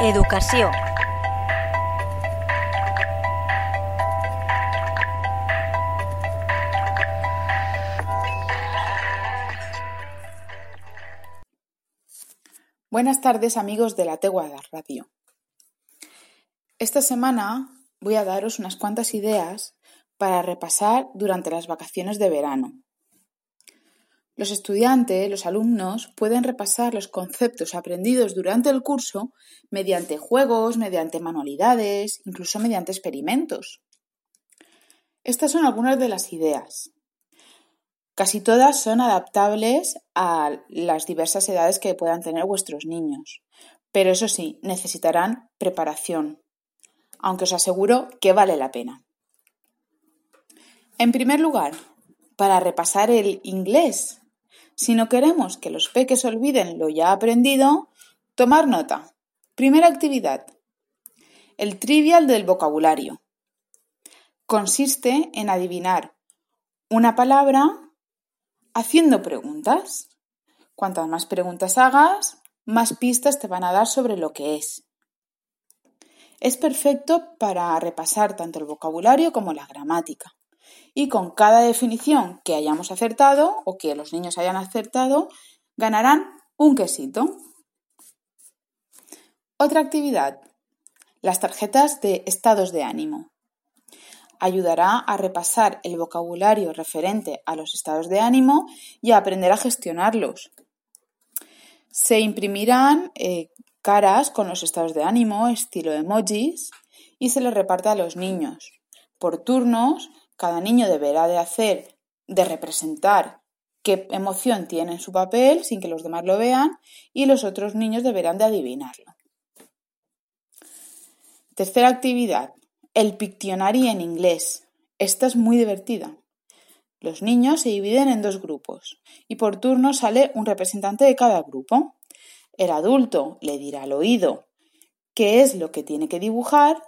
Educació. Buenas tardes amigos de la Teguada Radio. Esta semana voy a daros unas cuantas ideas para repasar durante las vacaciones de verano. Los estudiantes, los alumnos, pueden repasar los conceptos aprendidos durante el curso mediante juegos, mediante manualidades, incluso mediante experimentos. Estas son algunas de las ideas. Casi todas son adaptables a las diversas edades que puedan tener vuestros niños, pero eso sí, necesitarán preparación, aunque os aseguro que vale la pena. En primer lugar, para repasar el inglés. Si no queremos que los peques olviden lo ya aprendido, tomar nota. Primera actividad. El trivial del vocabulario. Consiste en adivinar una palabra haciendo preguntas. Cuantas más preguntas hagas, más pistas te van a dar sobre lo que es. Es perfecto para repasar tanto el vocabulario como la gramática y con cada definición que hayamos acertado o que los niños hayan acertado, ganarán un quesito. Otra actividad, las tarjetas de estados de ánimo. Ayudará a repasar el vocabulario referente a los estados de ánimo y a aprender a gestionarlos. Se imprimirán eh, caras con los estados de ánimo, estilo emojis, y se les reparte a los niños por turnos cada niño deberá de hacer, de representar qué emoción tiene en su papel sin que los demás lo vean y los otros niños deberán de adivinarlo. Tercera actividad, el Pictionary en inglés. Esta es muy divertida. Los niños se dividen en dos grupos y por turno sale un representante de cada grupo. El adulto le dirá al oído qué es lo que tiene que dibujar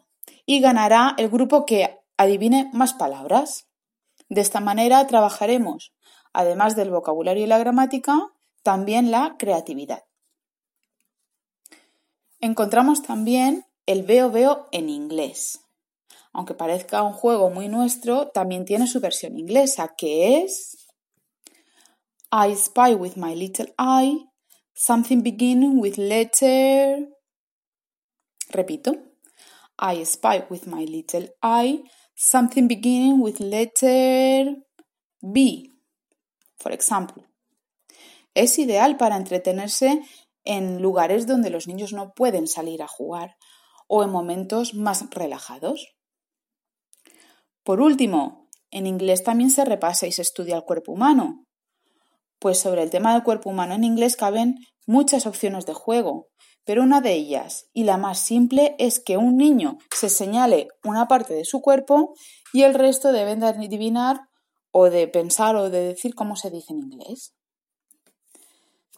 y ganará el grupo que adivine más palabras. De esta manera trabajaremos, además del vocabulario y la gramática, también la creatividad. Encontramos también el veo veo en inglés. Aunque parezca un juego muy nuestro, también tiene su versión inglesa, que es I spy with my little eye, something beginning with letter. Repito. I spy with my little eye, something beginning with letter B, for example. Es ideal para entretenerse en lugares donde los niños no pueden salir a jugar o en momentos más relajados. Por último, en inglés también se repasa y se estudia el cuerpo humano. Pues sobre el tema del cuerpo humano en inglés caben muchas opciones de juego, pero una de ellas, y la más simple, es que un niño se señale una parte de su cuerpo y el resto deben de adivinar o de pensar o de decir cómo se dice en inglés.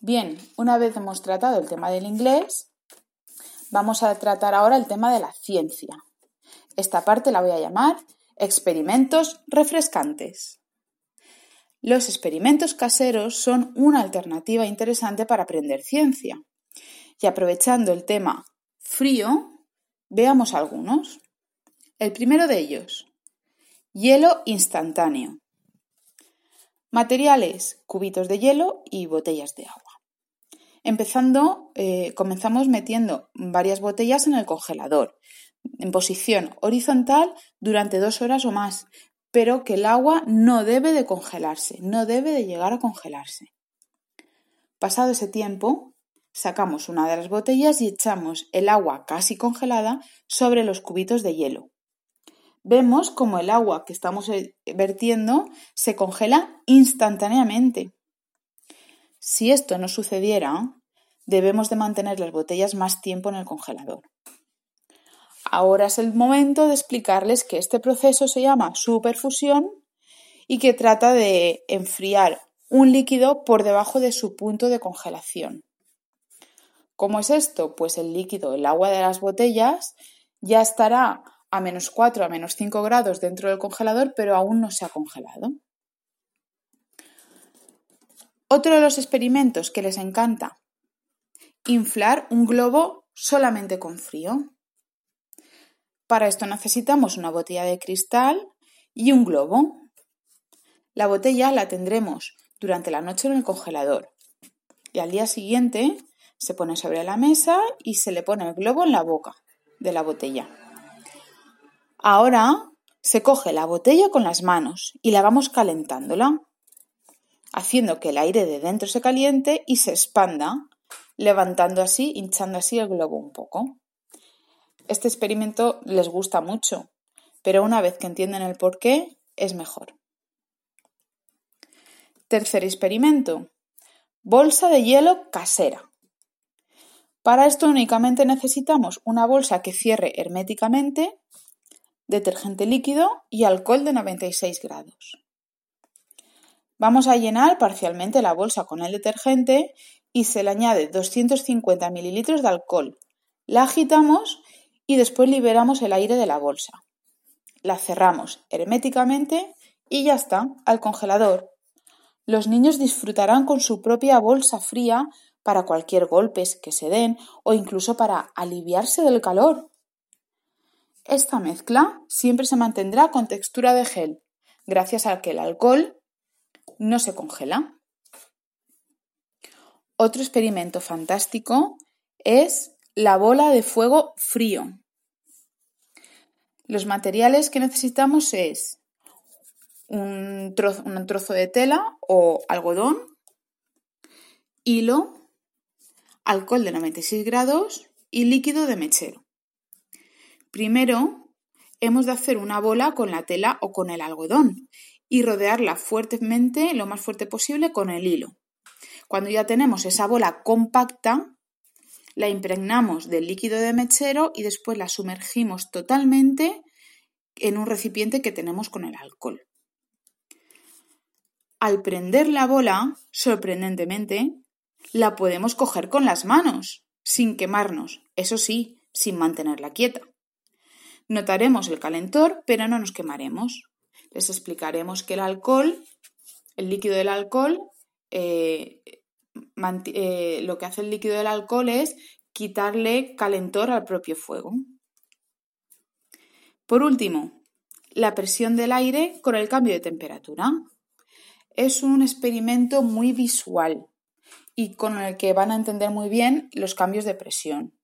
Bien, una vez hemos tratado el tema del inglés, vamos a tratar ahora el tema de la ciencia. Esta parte la voy a llamar experimentos refrescantes. Los experimentos caseros son una alternativa interesante para aprender ciencia. Y aprovechando el tema frío, veamos algunos. El primero de ellos, hielo instantáneo. Materiales, cubitos de hielo y botellas de agua. Empezando, eh, comenzamos metiendo varias botellas en el congelador, en posición horizontal durante dos horas o más, pero que el agua no debe de congelarse, no debe de llegar a congelarse. Pasado ese tiempo, Sacamos una de las botellas y echamos el agua casi congelada sobre los cubitos de hielo. Vemos como el agua que estamos eh, vertiendo se congela instantáneamente. Si esto no sucediera, debemos de mantener las botellas más tiempo en el congelador. Ahora es el momento de explicarles que este proceso se llama superfusión y que trata de enfriar un líquido por debajo de su punto de congelación. ¿Cómo es esto? Pues el líquido, el agua de las botellas, ya estará a menos 4, a menos 5 grados dentro del congelador, pero aún no se ha congelado. Otro de los experimentos que les encanta, inflar un globo solamente con frío. Para esto necesitamos una botella de cristal y un globo. La botella la tendremos durante la noche en el congelador y al día siguiente se pone sobre la mesa y se le pone el globo en la boca de la botella. Ahora se coge la botella con las manos y la vamos calentándola, haciendo que el aire de dentro se caliente y se expanda, levantando así, hinchando así el globo un poco. Este experimento les gusta mucho, pero una vez que entienden el por qué, es mejor. Tercer experimento. Bolsa de hielo casera. Para esto únicamente necesitamos una bolsa que cierre herméticamente detergente líquido y alcohol de 96 grados. Vamos a llenar parcialmente la bolsa con el detergente y se le añade 250 mililitros de alcohol. La agitamos y después liberamos el aire de la bolsa. La cerramos herméticamente y ya está, al congelador. Los niños disfrutarán con su propia bolsa fría para cualquier golpe que se den o incluso para aliviarse del calor. Esta mezcla siempre se mantendrá con textura de gel, gracias a que el alcohol no se congela. Otro experimento fantástico es la bola de fuego frío. Los materiales que necesitamos es un trozo, un trozo de tela o algodón, hilo, alcohol de 96 grados y líquido de mechero. Primero, hemos de hacer una bola con la tela o con el algodón y rodearla fuertemente, lo más fuerte posible, con el hilo. Cuando ya tenemos esa bola compacta, la impregnamos del líquido de mechero y después la sumergimos totalmente en un recipiente que tenemos con el alcohol. Al prender la bola, sorprendentemente, la podemos coger con las manos, sin quemarnos, eso sí, sin mantenerla quieta. Notaremos el calentor, pero no nos quemaremos. Les explicaremos que el alcohol, el líquido del alcohol, eh, eh, lo que hace el líquido del alcohol es quitarle calentor al propio fuego. Por último, la presión del aire con el cambio de temperatura. Es un experimento muy visual y con el que van a entender muy bien los cambios de presión.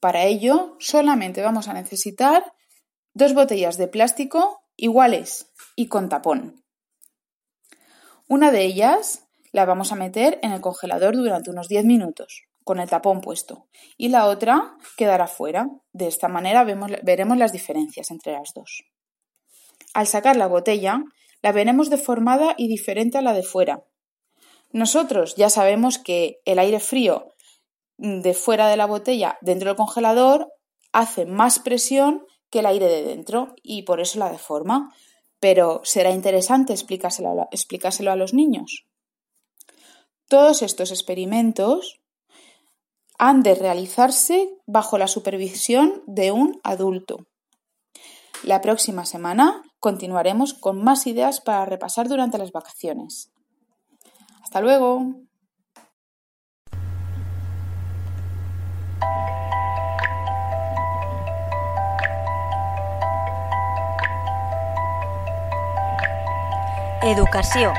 Para ello, solamente vamos a necesitar dos botellas de plástico iguales y con tapón. Una de ellas la vamos a meter en el congelador durante unos 10 minutos, con el tapón puesto, y la otra quedará fuera. De esta manera veremos las diferencias entre las dos. Al sacar la botella, la veremos deformada y diferente a la de fuera. Nosotros ya sabemos que el aire frío de fuera de la botella dentro del congelador hace más presión que el aire de dentro y por eso la deforma. Pero será interesante explicárselo a, los niños. Todos estos experimentos han de realizarse bajo la supervisión de un adulto. La próxima semana continuaremos con más ideas para repasar durante las vacaciones. Hasta luego. Educació.